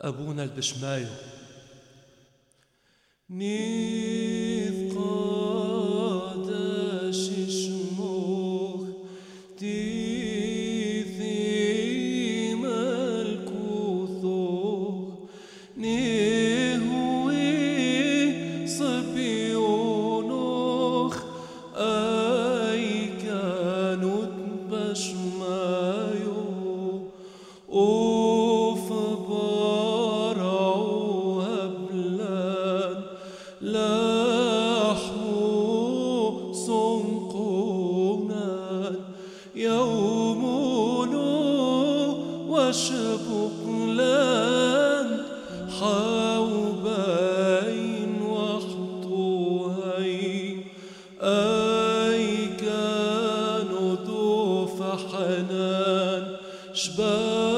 أبونا البشمايو نيف قادش شموخ تيثي لحمو صنقونان يومونو وشبقلان حوبين وحطوهين أي كانوا ضوف حنان شباقين